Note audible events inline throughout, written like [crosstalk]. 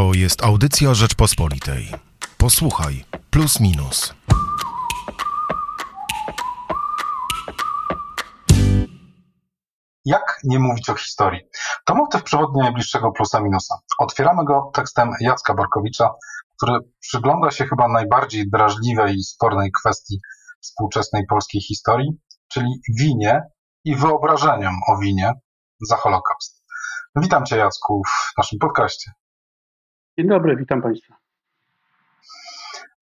To jest audycja Rzeczpospolitej. Posłuchaj, plus minus. Jak nie mówić o historii? To motyw przewodni najbliższego plusa minusa. Otwieramy go tekstem Jacka Borkowicza, który przygląda się chyba najbardziej drażliwej i spornej kwestii współczesnej polskiej historii, czyli winie i wyobrażeniom o winie za Holokaust. Witam Cię, Jacku, w naszym podcaście. Dzień dobry, witam Państwa.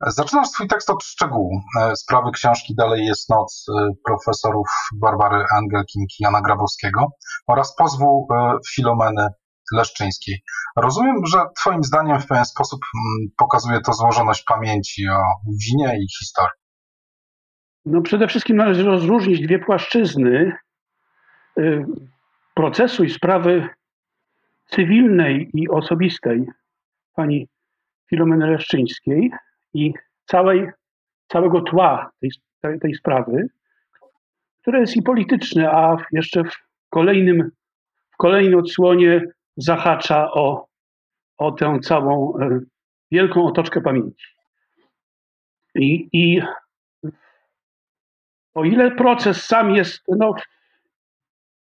Zaczynasz swój tekst od szczegółu. E, sprawy książki Dalej jest noc e, profesorów Barbary Angelkinki Jana Grabowskiego oraz pozwu e, Filomeny Leszczyńskiej. Rozumiem, że Twoim zdaniem w pewien sposób mm, pokazuje to złożoność pamięci o winie i historii. No przede wszystkim należy rozróżnić dwie płaszczyzny procesu i sprawy cywilnej i osobistej pani Filomeny Leszczyńskiej i całej, całego tła tej, tej, sprawy, które jest i polityczne, a jeszcze w kolejnym, w kolejnej odsłonie zahacza o, o tę całą e, wielką otoczkę pamięci. I, I o ile proces sam jest no,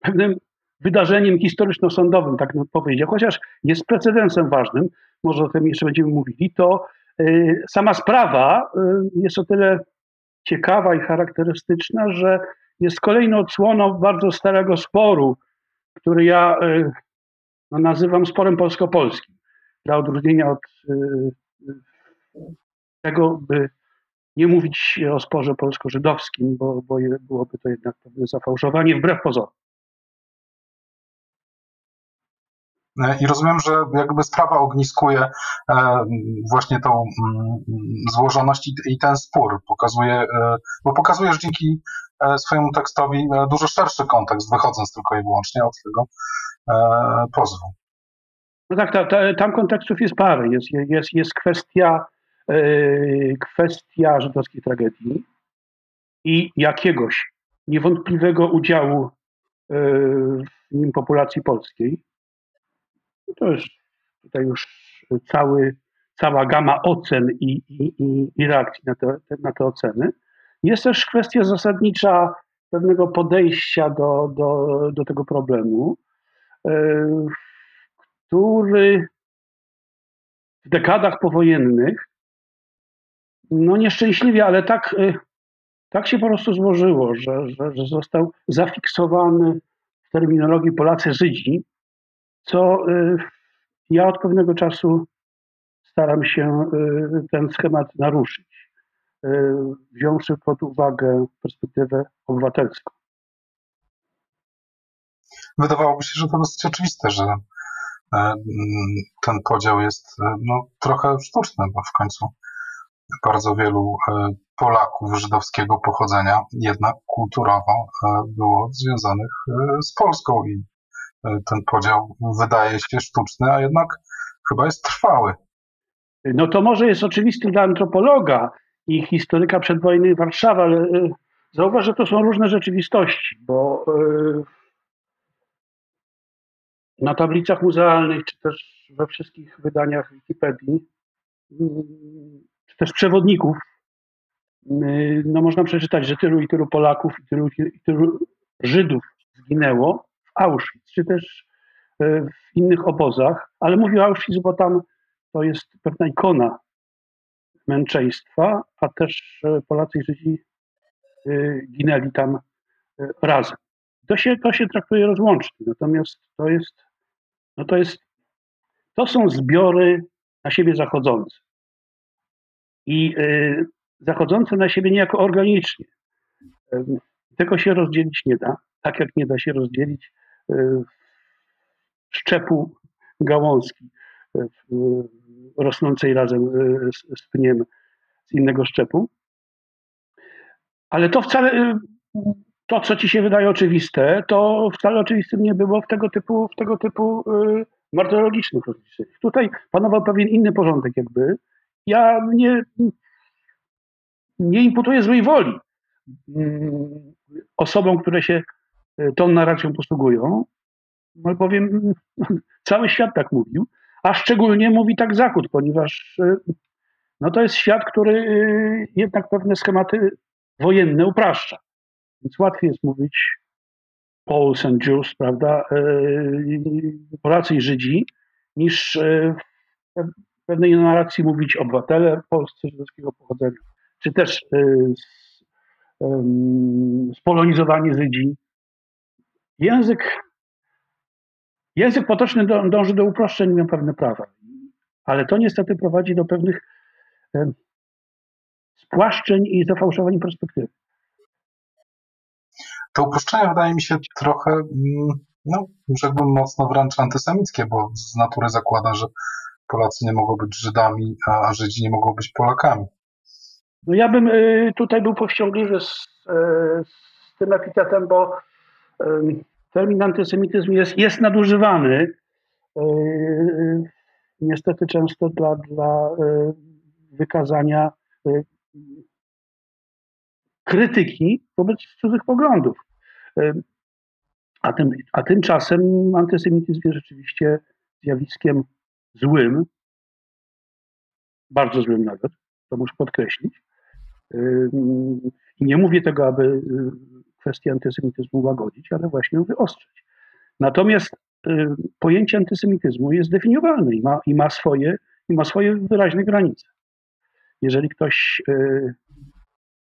pewnym wydarzeniem historyczno-sądowym, tak bym powiedział, chociaż jest precedensem ważnym, może o tym jeszcze będziemy mówili, to y, sama sprawa y, jest o tyle ciekawa i charakterystyczna, że jest kolejną odsłoną bardzo starego sporu, który ja y, no, nazywam sporem polsko-polskim, dla odróżnienia od tego, by nie mówić o sporze polsko-żydowskim, bo, bo byłoby to jednak pewne zafałszowanie wbrew pozorom. I rozumiem, że jakby sprawa ogniskuje e, właśnie tą mm, złożoność i ten spór. Pokazuje, e, bo pokazuje, że dzięki swojemu tekstowi dużo szerszy kontekst, wychodząc tylko i wyłącznie od tego pozwu. No tak, ta, ta, tam kontekstów jest parę. Jest, jest, jest kwestia, kwestia żydowskiej tragedii i jakiegoś niewątpliwego udziału w nim populacji polskiej no to jest tutaj już cały, cała gama ocen i, i, i reakcji na te, na te oceny. Jest też kwestia zasadnicza pewnego podejścia do, do, do tego problemu, e, który w dekadach powojennych, no nieszczęśliwie, ale tak, e, tak się po prostu złożyło, że, że, że został zafiksowany w terminologii Polacy Żydzi, co y, ja od pewnego czasu staram się y, ten schemat naruszyć, y, wziąwszy pod uwagę perspektywę obywatelską. Wydawałoby się, że to dosyć oczywiste, że e, ten podział jest e, no, trochę sztuczny, bo w końcu bardzo wielu e, Polaków żydowskiego pochodzenia jednak kulturowo było związanych z Polską i ten podział wydaje się sztuczny, a jednak chyba jest trwały. No to może jest oczywisty dla antropologa i historyka przedwojennej Warszawy, ale e, zauważ, że to są różne rzeczywistości, bo e, na tablicach muzealnych, czy też we wszystkich wydaniach Wikipedii, czy też przewodników, no można przeczytać, że tylu i tylu Polaków i tylu, i tylu Żydów zginęło, Auschwitz, czy też e, w innych obozach, ale mówię Auschwitz, bo tam to jest pewna ikona męczeństwa, a też e, Polacy i Żydzi e, ginęli tam razem. To się, to się traktuje rozłącznie, natomiast to jest, no to jest, to są zbiory na siebie zachodzące. I zachodzące na siebie niejako organicznie. Tego się rozdzielić nie da, tak jak nie da się rozdzielić szczepu gałązki y, rosnącej razem y, z, pniem z innego szczepu. Ale to wcale, to co ci się wydaje oczywiste, to wcale oczywistym nie było w tego typu, w tego typu martyrologicznych rozliczeniach. Tutaj panował pewien inny porządek jakby. Ja nie, nie imputuję złej woli mm, osobom, które się tą narracją posługują, albowiem [laughs] cały świat tak mówił, a szczególnie mówi tak Zachód, ponieważ no to jest świat, który jednak pewne schematy wojenne upraszcza. Więc łatwiej jest mówić Poles and Jews, prawda, Polacy i Żydzi, niż w pewnej narracji mówić obywatele polscy żydowskiego pochodzenia, czy też spolonizowani Żydzi. Język, język potoczny dąży do uproszczeń, mają pewne prawa, ale to niestety prowadzi do pewnych spłaszczeń i zafałszowań perspektywy. To uproszczenie wydaje mi się trochę, mm, no, rzekłbym mocno wręcz antysemickie, bo z natury zakłada, że Polacy nie mogą być Żydami, a Żydzi nie mogą być Polakami. No ja bym y, tutaj był powściągliwy z, y, z tym epitetem, bo termin antysemityzm jest, jest nadużywany niestety często dla, dla wykazania krytyki wobec cudzych poglądów. A, tym, a tymczasem antysemityzm jest rzeczywiście zjawiskiem złym, bardzo złym nawet, to muszę podkreślić. I nie mówię tego, aby kwestię antysemityzmu łagodzić, ale właśnie ją wyostrzyć. Natomiast y, pojęcie antysemityzmu jest definiowalne i ma, i ma, swoje, i ma swoje wyraźne granice. Jeżeli ktoś, y,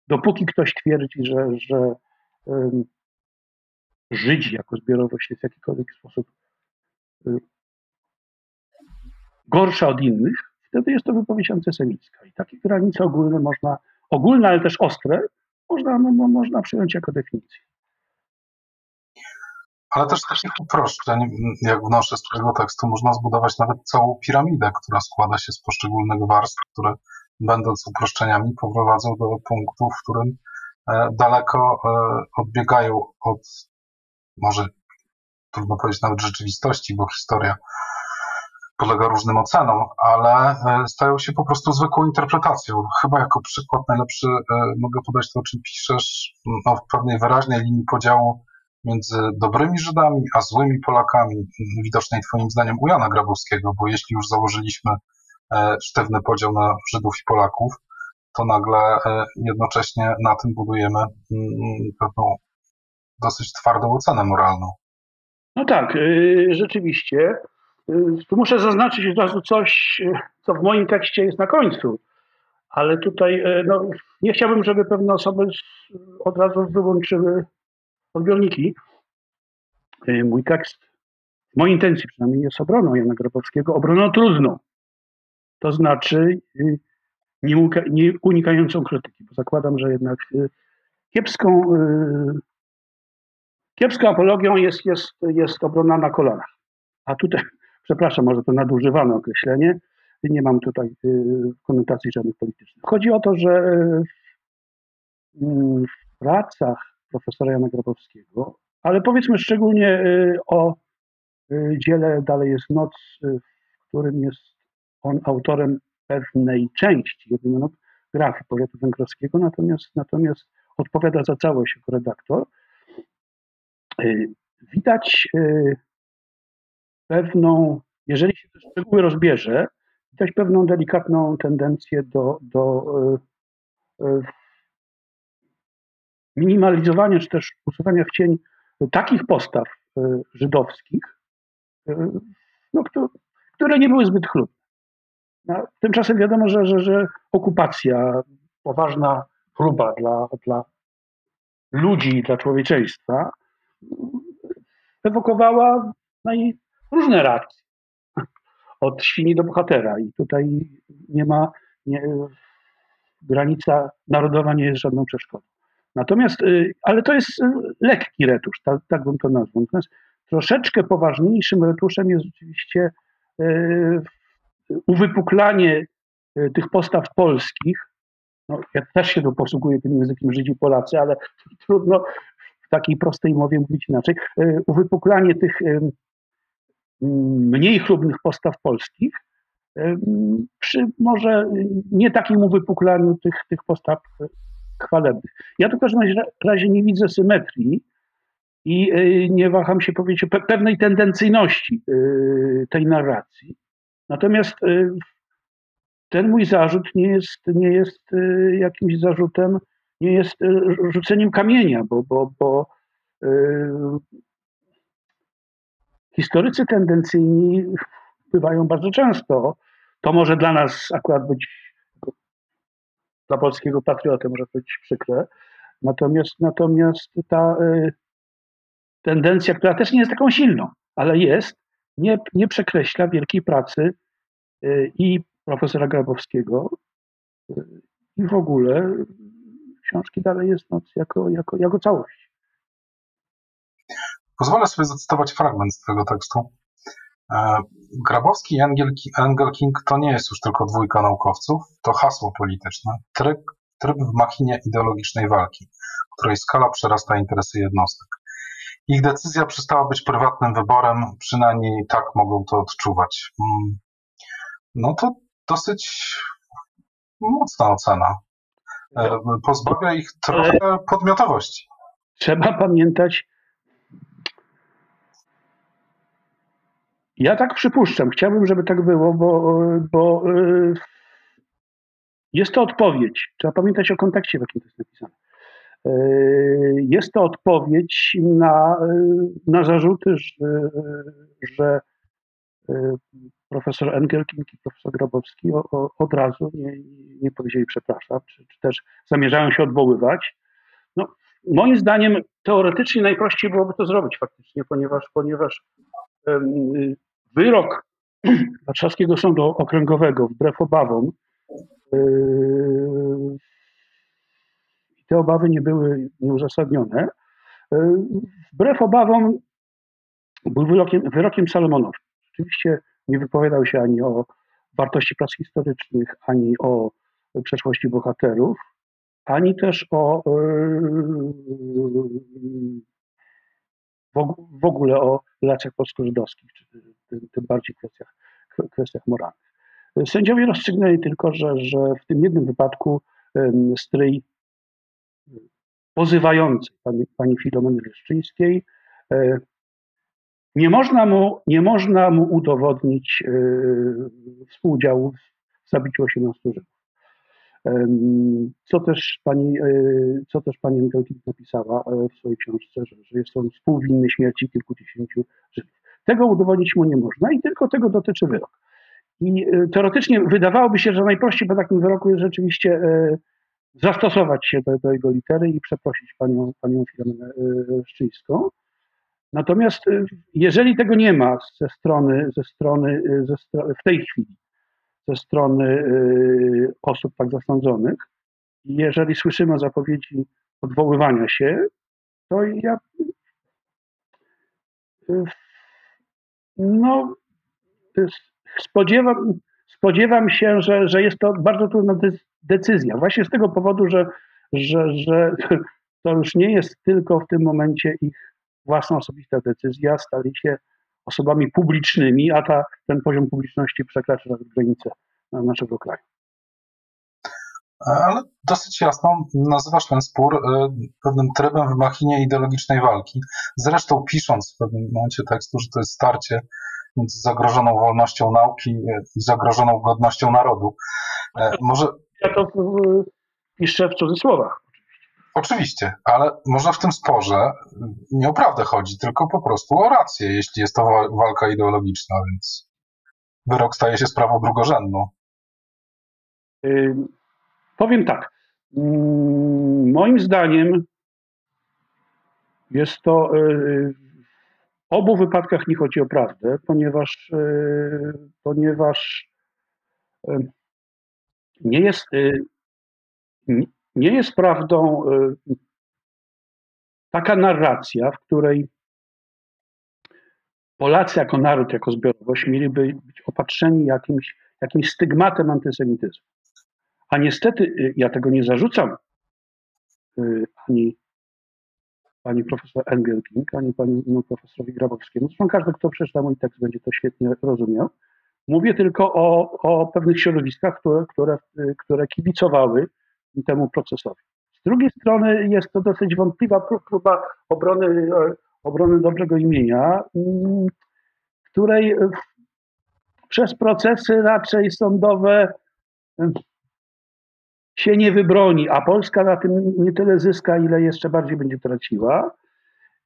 dopóki ktoś twierdzi, że, że Żydzi jako zbiorowość jest w jakikolwiek sposób gorsza od innych, wtedy jest to wypowiedź antysemicka. I takie granice ogólne można, ogólne, ale też ostre, można, no, no, można przyjąć jako definicję. Ale też takich uproszczeń, jak wnoszę z tego tekstu, można zbudować nawet całą piramidę, która składa się z poszczególnych warstw, które będąc uproszczeniami poprowadzą do punktu, w którym e, daleko e, odbiegają od, może trudno powiedzieć nawet rzeczywistości, bo historia podlega różnym ocenom, ale e, stają się po prostu zwykłą interpretacją. Chyba jako przykład najlepszy e, mogę podać to, o czym piszesz, no, w pewnej wyraźnej linii podziału między dobrymi Żydami a złymi Polakami, widocznej Twoim zdaniem u Jana Grabowskiego, bo jeśli już założyliśmy e, sztywny podział na Żydów i Polaków, to nagle jednocześnie na tym budujemy pewną dosyć twardą ocenę moralną. No tak, y, rzeczywiście. Y, tu muszę zaznaczyć od razu coś, y, co w moim tekście jest na końcu, ale tutaj y, no, nie chciałbym, żeby pewne osoby od razu wyłączyły odbiorniki. Mój tekst, w mojej intencji przynajmniej, jest obroną Jana Grabowskiego, obroną trudną. To znaczy nie, unikającą krytyki, bo zakładam, że jednak kiepską, kiepską apologią jest, jest, jest obrona na kolanach. A tutaj przepraszam, może to nadużywane określenie, nie mam tutaj y, konotacji żadnych politycznych. Chodzi o to, że y, w pracach profesora Jana Grabowskiego, ale powiedzmy szczególnie y, o dziele Dalej jest noc, w którym jest on autorem pewnej części, jednej monografii powiatu węgrowskiego, natomiast, natomiast odpowiada za całość jako redaktor. Widać pewną, jeżeli się te szczegóły rozbierze, widać pewną delikatną tendencję do, do e, e, minimalizowania, czy też usuwania w cień takich postaw e, żydowskich, no, które nie były zbyt chlubne. No, tymczasem wiadomo, że, że, że okupacja, poważna chluba dla, dla ludzi, dla człowieczeństwa, ewokowała naj, różne reakcje. Od świni do bohatera. I tutaj nie ma, nie, granica narodowa nie jest żadną przeszkodą. Natomiast, y, ale to jest y, lekki retusz, tak, tak bym to nazwał. Natomiast troszeczkę poważniejszym retuszem jest oczywiście y, uwypuklanie tych postaw polskich. No, ja też się tu posługuję tym językiem Żydzi Polacy, ale trudno w takiej prostej mowie mówić inaczej. Uwypuklanie tych mniej chlubnych postaw polskich, przy może nie takim uwypuklaniu tych, tych postaw chwalebnych. Ja tu w każdym razie nie widzę symetrii i e, nie waham się powiedzieć o pewnej tendencyjności e, tej narracji. Natomiast ten mój zarzut nie jest, nie jest jakimś zarzutem, nie jest rzuceniem kamienia, bo, bo, bo historycy tendencyjni bywają bardzo często. To może dla nas akurat być, dla polskiego patrioty może być przykre. Natomiast, natomiast ta y, tendencja, która też nie jest taką silną, ale jest, nie, nie przekreśla wielkiej pracy y, i profesora Grabowskiego y, i w ogóle książki dalej jest noc jako, jako, jako całość. Pozwolę sobie zacytować fragment z tego tekstu. E, Grabowski i Engel King to nie jest już tylko dwójka naukowców, to hasło polityczne, tryb, tryb w machinie ideologicznej walki, której skala przerasta interesy jednostek. Ich decyzja przestała być prywatnym wyborem, przynajmniej tak mogą to odczuwać. Mm. No to dosyć mocna ocena. E, pozbawia ich trochę podmiotowości. Trzeba pamiętać, Ja tak przypuszczam. Chciałbym, żeby tak było, bo, bo y, jest to odpowiedź. Trzeba pamiętać o kontekście, w jakim to jest napisane. Y, jest to odpowiedź na, na zarzuty, że, że profesor Engelking i profesor Grabowski od razu nie, nie powiedzieli przepraszam, czy, czy, też zamierzają się odwoływać. No, moim zdaniem teoretycznie najprościej byłoby to zrobić faktycznie, ponieważ, ponieważ Wyrok [clears throat] Warszawskiego Sądu Okręgowego wbrew obawom yy, te obawy nie były nieuzasadnione. Yy, wbrew obawom był wyrokiem, wyrokiem. Rzeczywiście nie wypowiadał się ani o wartości prac historycznych, ani o przeszłości bohaterów, ani też o yy, w ogóle o relacjach polsko-żydowskich, czy tym bardziej kwestiach, kwestiach moralnych. Sędziowie rozstrzygnęli tylko, że, że w tym jednym wypadku stryj pozywającej pani, pani Filomeny Leszczyńskiej e, nie można mu, nie można mu udowodnić e, współudziału w zabiciu 18 Żydów. Co też pani, e, co też pani Engelking napisała w swojej książce, że, że jest on współwinny śmierci kilkudziesięciu Żydów. Tego udowodnić mu nie można i tylko tego dotyczy wyrok. I e, teoretycznie wydawałoby się, że najprościej po takim wyroku jest rzeczywiście zastosować się do, do jego litery i przeprosić panią, panią Filomenę Szczyńską. Natomiast jeżeli tego nie ma ze strony, ze strony, ze strony w tej chwili, ze strony osób tak zasądzonych. Jeżeli słyszymy zapowiedzi odwoływania się, to ja no, spodziewam, spodziewam się, że, że jest to bardzo trudna decyzja. Właśnie z tego powodu, że, że, że [laughs] to już nie jest tylko w tym momencie ich własna osobista decyzja, stali się osobami publicznymi, a ta, ten poziom publiczności przekracza granice naszego kraju. Ale dosyć jasno nazywasz ten spór e, pewnym trybem w machinie ideologicznej walki. Zresztą pisząc w pewnym momencie tekstu, że to jest starcie między zagrożoną wolnością nauki i zagrożoną godnością narodu. E, może... Ja to piszę w cudzysłowach. Oczywiście, ale może w tym sporze nie o prawdę chodzi, tylko po prostu o rację, jeśli jest to walka ideologiczna, więc wyrok staje się sprawą drugorzędną. Powiem tak. Yy, moim zdaniem jest to yy, w obu wypadkach nie chodzi o prawdę, ponieważ, yy, ponieważ yy, nie jest nie jest prawdą taka narracja, w której Polacy jako naród, jako zbiorowość mieliby być opatrzeni jakimś, jakimś stygmatem antysemityzmu. A niestety y, ja tego nie zarzucam y, ani pani profesor Engelking, ani pani no, profesorowi Grabowskiemu. Zresztą każdy, kto przeczyta mój tekst, będzie to świetnie rozumiał. Mówię tylko o, o pewnych środowiskach, które, które, które kibicowały temu procesowi. Z drugiej strony jest to dosyć wątpliwa próba obrony, e, obrony dobrego imienia, mm, której przez procesy raczej sądowe się nie wybroni, a Polska na tym nie tyle zyska, ile jeszcze bardziej będzie traciła.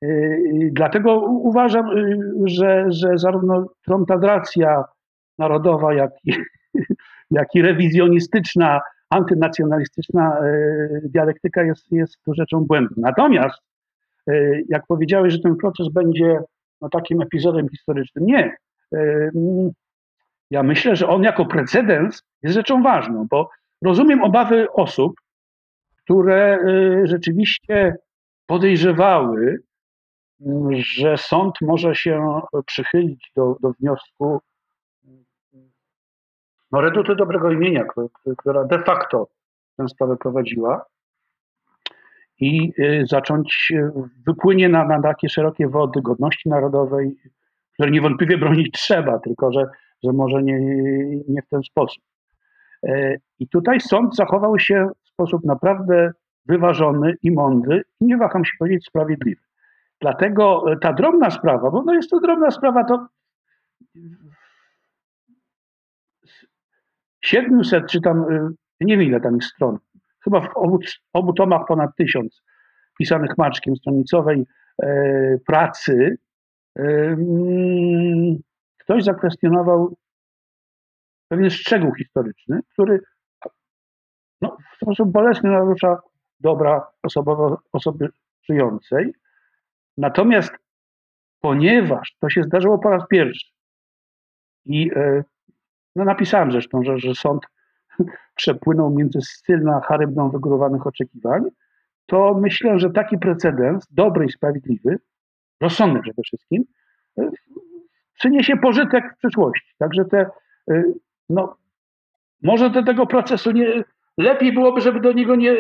Y, dlatego uważam, y, że, że zarówno tromtadracja narodowa, jak i, [laughs] jak i rewizjonistyczna, antynacjonalistyczna y, dialektyka jest, jest rzeczą błędną. Natomiast, jak powiedziałeś, że ten proces będzie no, takim epizodem historycznym, nie. Ja myślę, że on jako precedens jest rzeczą ważną, bo rozumiem obawy osób, które rzeczywiście podejrzewały, że sąd może się przychylić do, do wniosku no, reduty dobrego imienia, która de facto tę sprawę prowadziła i y, zacząć y, wypłynie na, na takie szerokie wody godności narodowej, które niewątpliwie bronić trzeba, tylko że, że może nie, nie w ten sposób. E, I tutaj sąd zachował się w sposób naprawdę wyważony i mądry i nie waham się powiedzieć sprawiedliwy. Dlatego e, ta drobna sprawa, bo no jest to drobna sprawa, to 700 czy tam, e, nie wiem ile tam jest stron, chyba w obu, obu tomach ponad tysiąc pisanych maczkiem stronicowej pracy, mm, ktoś zakwestionował pewien szczegół historyczny, który no, w sposób bolesny narusza dobra osobowo, osoby żyjącej, Natomiast ponieważ to się zdarzyło po raz pierwszy i e, no napisałem zresztą, że, że sąd [laughs] przepłynął między styl a charybdą wygórowanych oczekiwań, to myślę, że taki precedens, dobry i sprawiedliwy, rozsądny przede wszystkim, przyniesie pożytek w przyszłości. Także te, e, no, może do tego procesu nie, lepiej byłoby, żeby do niego nie,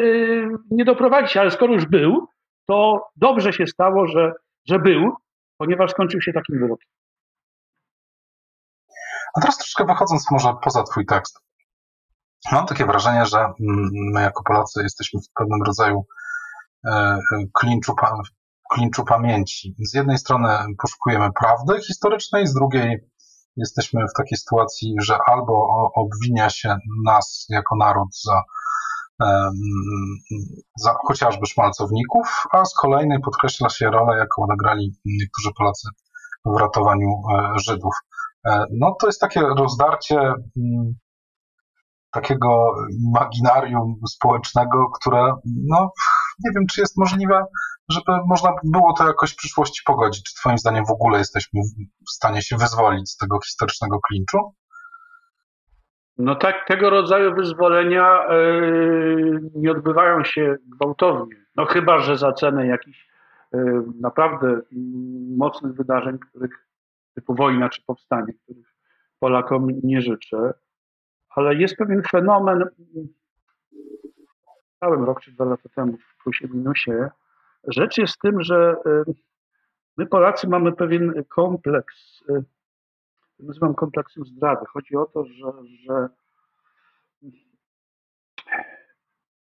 nie doprowadzić, ale skoro już był, to dobrze się stało, że, że był, ponieważ skończył się takim wyrokiem. A teraz troszkę wychodząc może poza Twój tekst. Mam takie wrażenie, że my jako Polacy jesteśmy w pewnym rodzaju e, klinczu, klinczu pamięci. Z jednej strony poszukujemy prawdy historycznej, z drugiej jesteśmy w takiej sytuacji, że albo obwinia się nas jako naród za za chociażby szmalcowników, a z kolejnej podkreśla się rolę, jaką odegrali niektórzy Polacy w ratowaniu e, Żydów. E, no to jest takie rozdarcie mm, takiego imaginarium społecznego, które no nie wiem, czy jest możliwe, żeby można było to jakoś w przyszłości pogodzić. Czy Twoim zdaniem w ogóle jesteśmy w stanie się wyzwolić z tego historycznego klinczu? No tak, tego rodzaju wyzwolenia yy, nie odbywają się gwałtownie. No chyba, że za cenę jakichś yy, naprawdę mocnych wydarzeń, których typu wojna czy powstanie, których Polakom nie życzę. Ale jest pewien fenomen, całym rok czy dwa lata temu w plusie minusie. Rzecz jest w tym, że yy, my Polacy mamy pewien kompleks nazywam kompleksem zdrady. Chodzi o to, że, że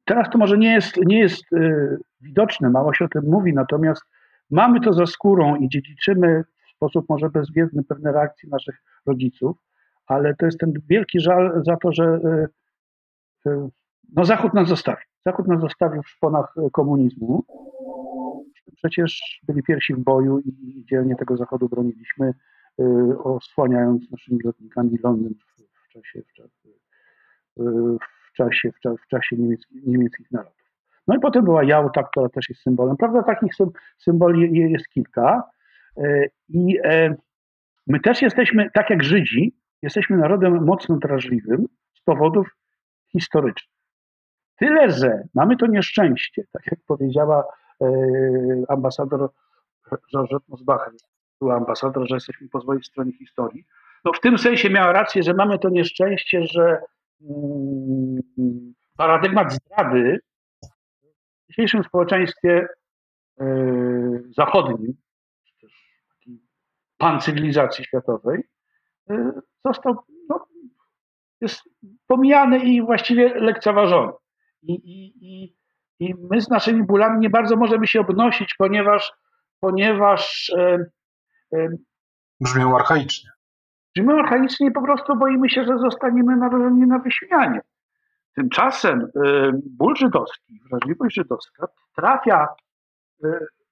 teraz to może nie jest, nie jest y, widoczne, mało się o tym mówi, natomiast mamy to za skórą i dziedziczymy w sposób może bezwiedny pewne reakcje naszych rodziców, ale to jest ten wielki żal za to, że y, y, no Zachód nas zostawił. Zachód nas zostawił w szponach komunizmu. Przecież byli pierwsi w boju i dzielnie tego Zachodu broniliśmy. Y, osłaniając naszymi lotnikami Londyn w, czasie, w, czasie, w czasie, w czasie niemieckich, niemieckich narodów. No i potem była Jałta, która też jest symbolem. Prawda, takich symboli jest kilka. I e, my też jesteśmy, tak jak Żydzi, jesteśmy narodem mocno drażliwym z powodów historycznych. Tyle, że mamy to nieszczęście, tak jak powiedziała e, ambasador Georgette Mosbacher, była ambasador, że jesteśmy po swojej stronie historii. No w tym sensie miała rację, że mamy to nieszczęście, że mm, paradygmat zdrady w dzisiejszym społeczeństwie yy, zachodnim, czy też takiej światowej, yy, został, no, jest pomijany i właściwie lekceważony. I, i, i, I my z naszymi bólami nie bardzo możemy się obnosić, ponieważ, ponieważ yy, Brzmią archaicznie. Brzmimy archaicznie i po prostu boimy się, że zostaniemy narażeni na wyśmianie. Tymczasem y, ból żydowski, wrażliwość żydowska trafia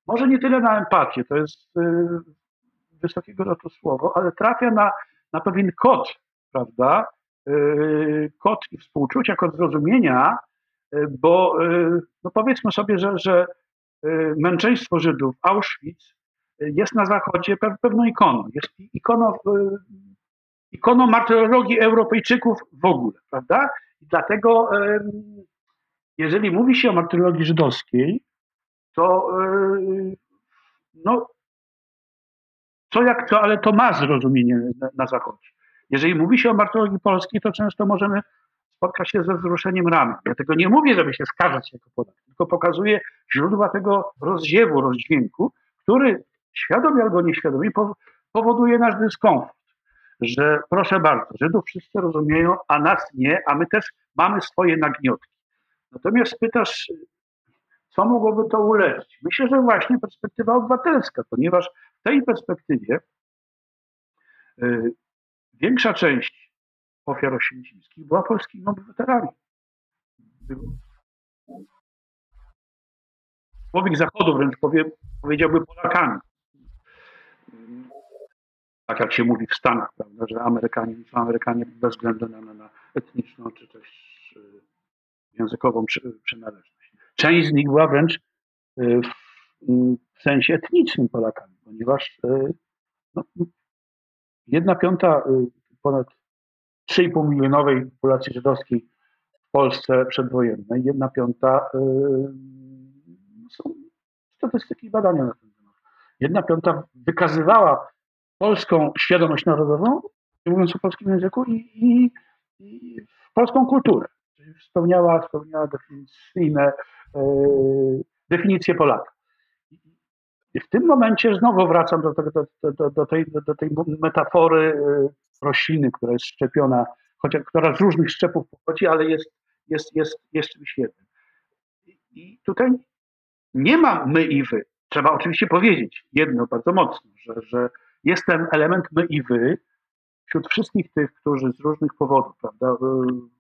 może nie tyle na empatię, to jest wysokiego lotu słowo, ale trafia na, na pewien kod, prawda? Kod i współczucia, kod zrozumienia, bo no powiedzmy sobie, że, że męczeństwo Żydów, Auschwitz jest na Zachodzie pewną ikoną. Jest ikoną, ikoną martyrologii Europejczyków w ogóle, prawda? I dlatego, jeżeli mówi się o martyrologii żydowskiej, to no, co jak to, ale to ma zrozumienie na, na Zachodzie. Jeżeli mówi się o martyrologii polskiej, to często możemy spotkać się ze wzruszeniem ramion. Ja tego nie mówię, żeby się skazać jako Polak, tylko pokazuję źródła tego rozziewu, rozdźwięku, który świadomie albo nieświadomie powoduje nasz dyskomfort. Że proszę bardzo, Żydów wszyscy rozumieją, a nas nie, a my też mamy swoje nagniotki. Natomiast pytasz, co mogłoby to uleczyć? Myślę, że właśnie perspektywa obywatelska, ponieważ w tej perspektywie y, większa część ofiar oświęcimskich była polskimi obywatelami. Człowiek Zachodu wręcz powie, powiedziałby Polakami. Tak jak się mówi w Stanach, prawda, że Amerykanie są Amerykanie bez względu na, na etniczną czy też y, językową przynależność. Część z nich była wręcz y, w sensie etnicznym Polakami, ponieważ y, no, jedna piąta ponad 3,5 milionowej populacji żydowskiej w Polsce przedwojennej, jedna piąta są statystyki badania na ten temat. Jedna piąta wykazywała polską świadomość narodową, mówiąc o polskim języku, i, i, i polską kulturę. Czyli spełniała, spełniała definicyjne, e, definicje Polaka. I w tym momencie znowu wracam do, do, do, do, tej, do tej metafory e, rośliny, która jest szczepiona, chociaż, która z różnych szczepów pochodzi, ale jest, jest, jest, jest czymś jednym. I tutaj nie ma my i wy. Trzeba oczywiście powiedzieć jedno bardzo mocno, że, że jest ten element my i wy wśród wszystkich tych, którzy z różnych powodów, prawda, y,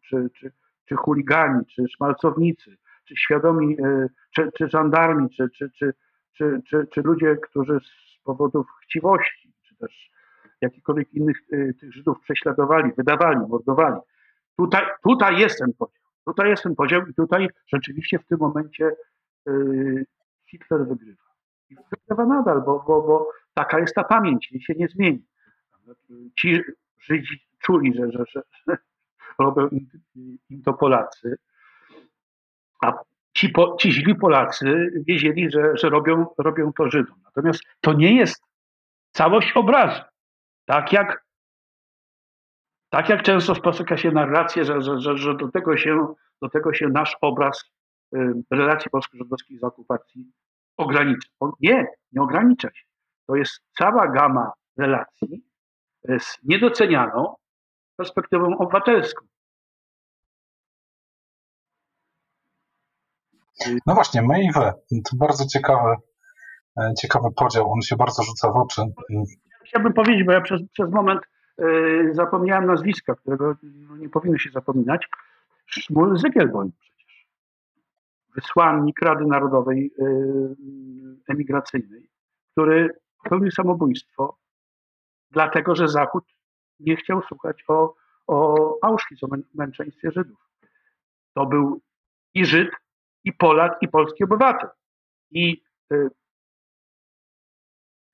czy, czy, czy chuligani, czy szmalcownicy, czy świadomi, y, czy, czy żandarmi, czy, czy, czy, czy, czy, czy ludzie, którzy z powodów chciwości, czy też jakichkolwiek innych y, tych Żydów prześladowali, wydawali, mordowali. Tutaj, tutaj jest ten podział. Tutaj jest ten podział i tutaj rzeczywiście w tym momencie Hitler wygrywa. I wygrywa nadal, bo, bo, bo taka jest ta pamięć, jej się nie zmieni. Ci Żydzi czuli, że, że, że, że [laughs] robią im, to Polacy, a ci, po, ci źli Polacy wiedzieli, że, że robią, robią to Żydom. Natomiast to nie jest całość obrazu. Tak jak, tak jak często spotyka się narrację, że, że, że, że do, tego się, do tego się nasz obraz y, relacji polsko-żydowskich z okupacji ogranicza. On nie, nie ogranicza się. To jest cała gama relacji z niedocenianą perspektywą obywatelską. No właśnie, my i wy. To bardzo ciekawy, e, ciekawy podział. On się bardzo rzuca w oczy. Chciałbym powiedzieć, bo ja przez, przez moment y, zapomniałem nazwiska, którego no, nie powinno się zapominać. Szmul Zygielbojm przecież. Wysłannik Rady Narodowej y, Emigracyjnej, który popełnił samobójstwo, dlatego że Zachód nie chciał słuchać o, o Auschwitz, o męczeństwie Żydów. To był i Żyd, i Polak, i polski obywatel. I y,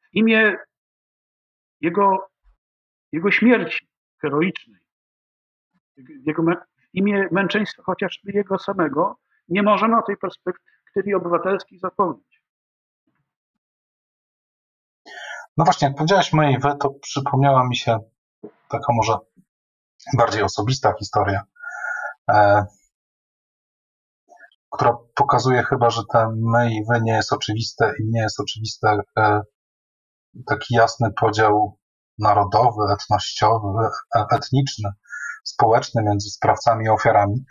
w imię jego, jego śmierci heroicznej, jego, w imię męczeństwa chociażby jego samego, nie możemy o tej perspektywie obywatelskiej zapomnieć. No właśnie, jak powiedziałeś wy, to przypomniała mi się taka może bardziej osobista historia, e, która pokazuje chyba, że ten wy nie jest oczywiste i nie jest oczywiste e, taki jasny podział narodowy, etnościowy, e, etniczny, społeczny między sprawcami i ofiarami.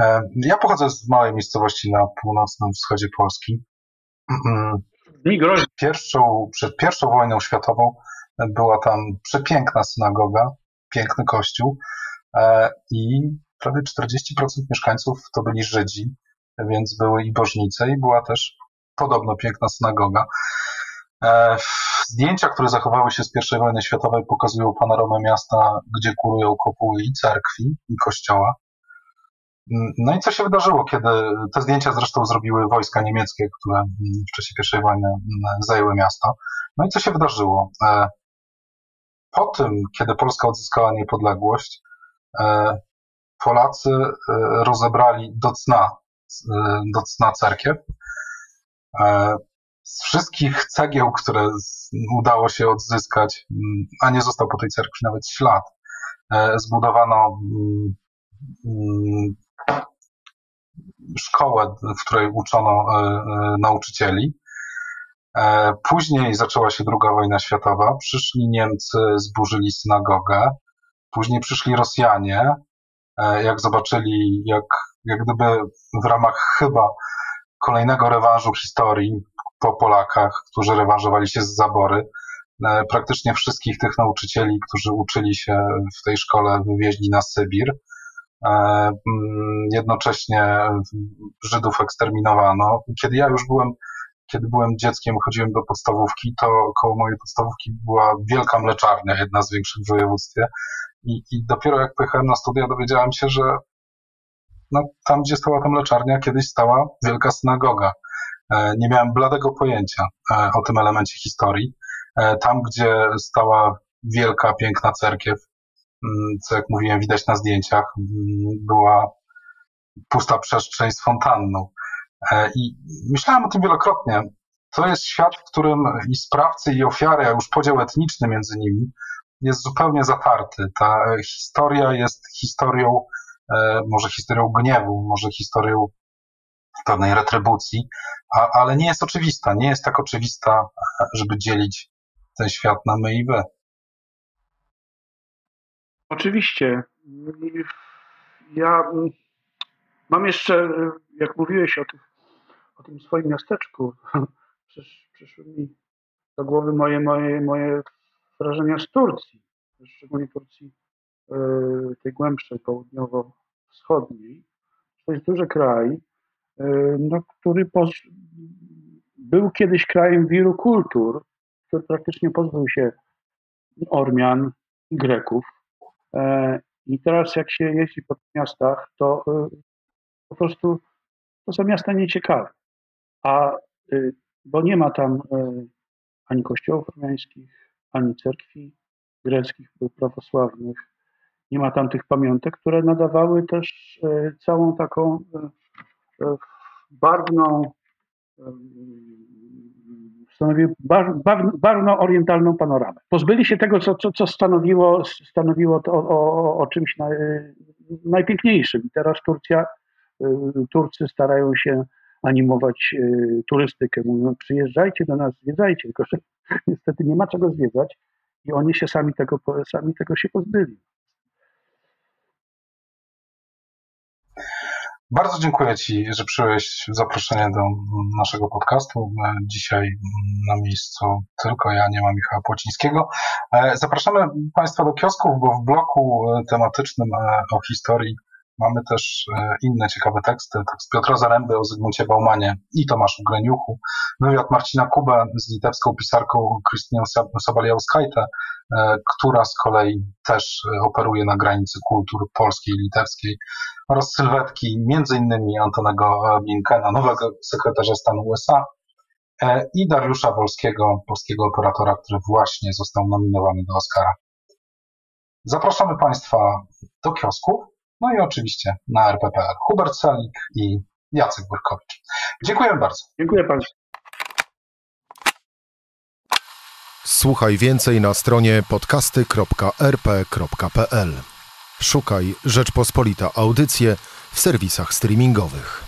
E, ja pochodzę z małej miejscowości na północnym wschodzie Polski. Pierwszą, przed pierwszą wojną światową Była tam przepiękna synagoga, piękny kościół e, i prawie 40% mieszkańców to byli Żydzi, więc były i bożnice i była też podobno piękna synagoga. Zdjęcia, które zachowały się z I wojny światowej pokazują panoramę miasta, gdzie kurują kopuły i cerkwi, i kościoła. No i co się wydarzyło, kiedy te zdjęcia zresztą zrobiły wojska niemieckie, które w czasie I wojny zajęły miasto. No i co się wydarzyło? E, po tym, kiedy Polska odzyskała niepodległość, e, Polacy e, rozebrali do cna, do cna cerkiew. Z wszystkich cegieł, które udało się odzyskać, a nie został po tej cerkwi nawet ślad, zbudowano szkołę, w której uczono e, e, nauczycieli. E, później zaczęła się II wojna światowa. Przyszli Niemcy, zburzyli synagogę. Później przyszli Rosjanie. Jak zobaczyli, jak, jak gdyby w ramach chyba kolejnego rewanżu historii po Polakach, którzy rewanżowali się z zabory, praktycznie wszystkich tych nauczycieli, którzy uczyli się w tej szkole, wywieźli na Sybir. E, mm, jednocześnie Żydów eksterminowano. Kiedy ja już byłem, kiedy byłem dzieckiem, chodziłem do podstawówki, to koło mojej podstawówki była wielka mleczarnia, jedna z większych w województwie. I, i dopiero jak pojechałem na studia, dowiedziałem się, że no, tam, gdzie stała ta mleczarnia, kiedyś stała wielka synagoga. E, nie miałem bladego pojęcia e, o tym elemencie historii. Tam, gdzie stała wielka, piękna cerkiew, Mm, co jak mówiłem, widać na zdjęciach, mm, była pusta przestrzeń z fontanną. E, I myślałem o tym wielokrotnie. To jest świat, w którym i sprawcy, i ofiary, a już podział etniczny między nimi jest zupełnie zatarty. Ta historia jest historią, e, może historią gniewu, może historią pewnej retrybucji, a, ale nie jest oczywista. Nie jest tak oczywista, żeby dzielić ten świat na my i wy. Oczywiście. Ja mam jeszcze, jak mówiłeś o, o tym swoim miasteczku, [laughs] przysz, przyszły mi do głowy moje, moje, moje wrażenia z Turcji, szczególnie Turcji e, tej głębszej, południowo-wschodniej. To jest duży kraj, no, który poz... był kiedyś krajem wielu kultur, który praktycznie pozbył się Ormian Greków. E, I teraz jak się jeździ po miastach, to e, po prostu to są miasta nieciekawe. A e, bo nie ma tam ani kościołów ormiańskich, ani cerkwi greckich prawosławnych. Nie ma tam tych pamiątek, które nadawały też całą taką barwną stanowiły barwno orientalną panoramę. Pozbyli się tego, co, co, co stanowiło, stanowiło to o, o, o czymś na, najpiękniejszym. Teraz Turcja, y, Turcy starają się animować turystykę. Mówią, przyjeżdżajcie do nas, zwiedzajcie, tylko że [laughs] niestety nie ma czego zwiedzać i oni się sami tego, sami tego się pozbyli. Bardzo dziękuję Ci, że przyjąłeś zaproszenie do naszego podcastu. Dzisiaj na miejscu tylko ja, nie ma Michała Płocińskiego. E, zapraszamy Państwa do kiosków, bo w bloku tematycznym e, o historii mamy też e, inne ciekawe teksty. Tekst Piotra Zaręby o Zygmuncie Baumanie i Tomaszu Greniuchu. Wywiad Marcina Kubę z litewską pisarką Krystyną Sabaliauskajtę, która z kolei też operuje na granicy kultur polskiej i litewskiej oraz sylwetki m.in. Antonego Blinkena, nowego sekretarza stanu USA e, i Dariusza Wolskiego, polskiego operatora, który właśnie został nominowany do Oscara. Zapraszamy Państwa do kiosków, no i oczywiście na RPPR. Hubert Salik i Jacek Burkowicz. Dziękuję bardzo. Dziękuję Państwu. Słuchaj więcej na stronie podcasty.rp.pl. Szukaj Rzeczpospolita Audycje w serwisach streamingowych.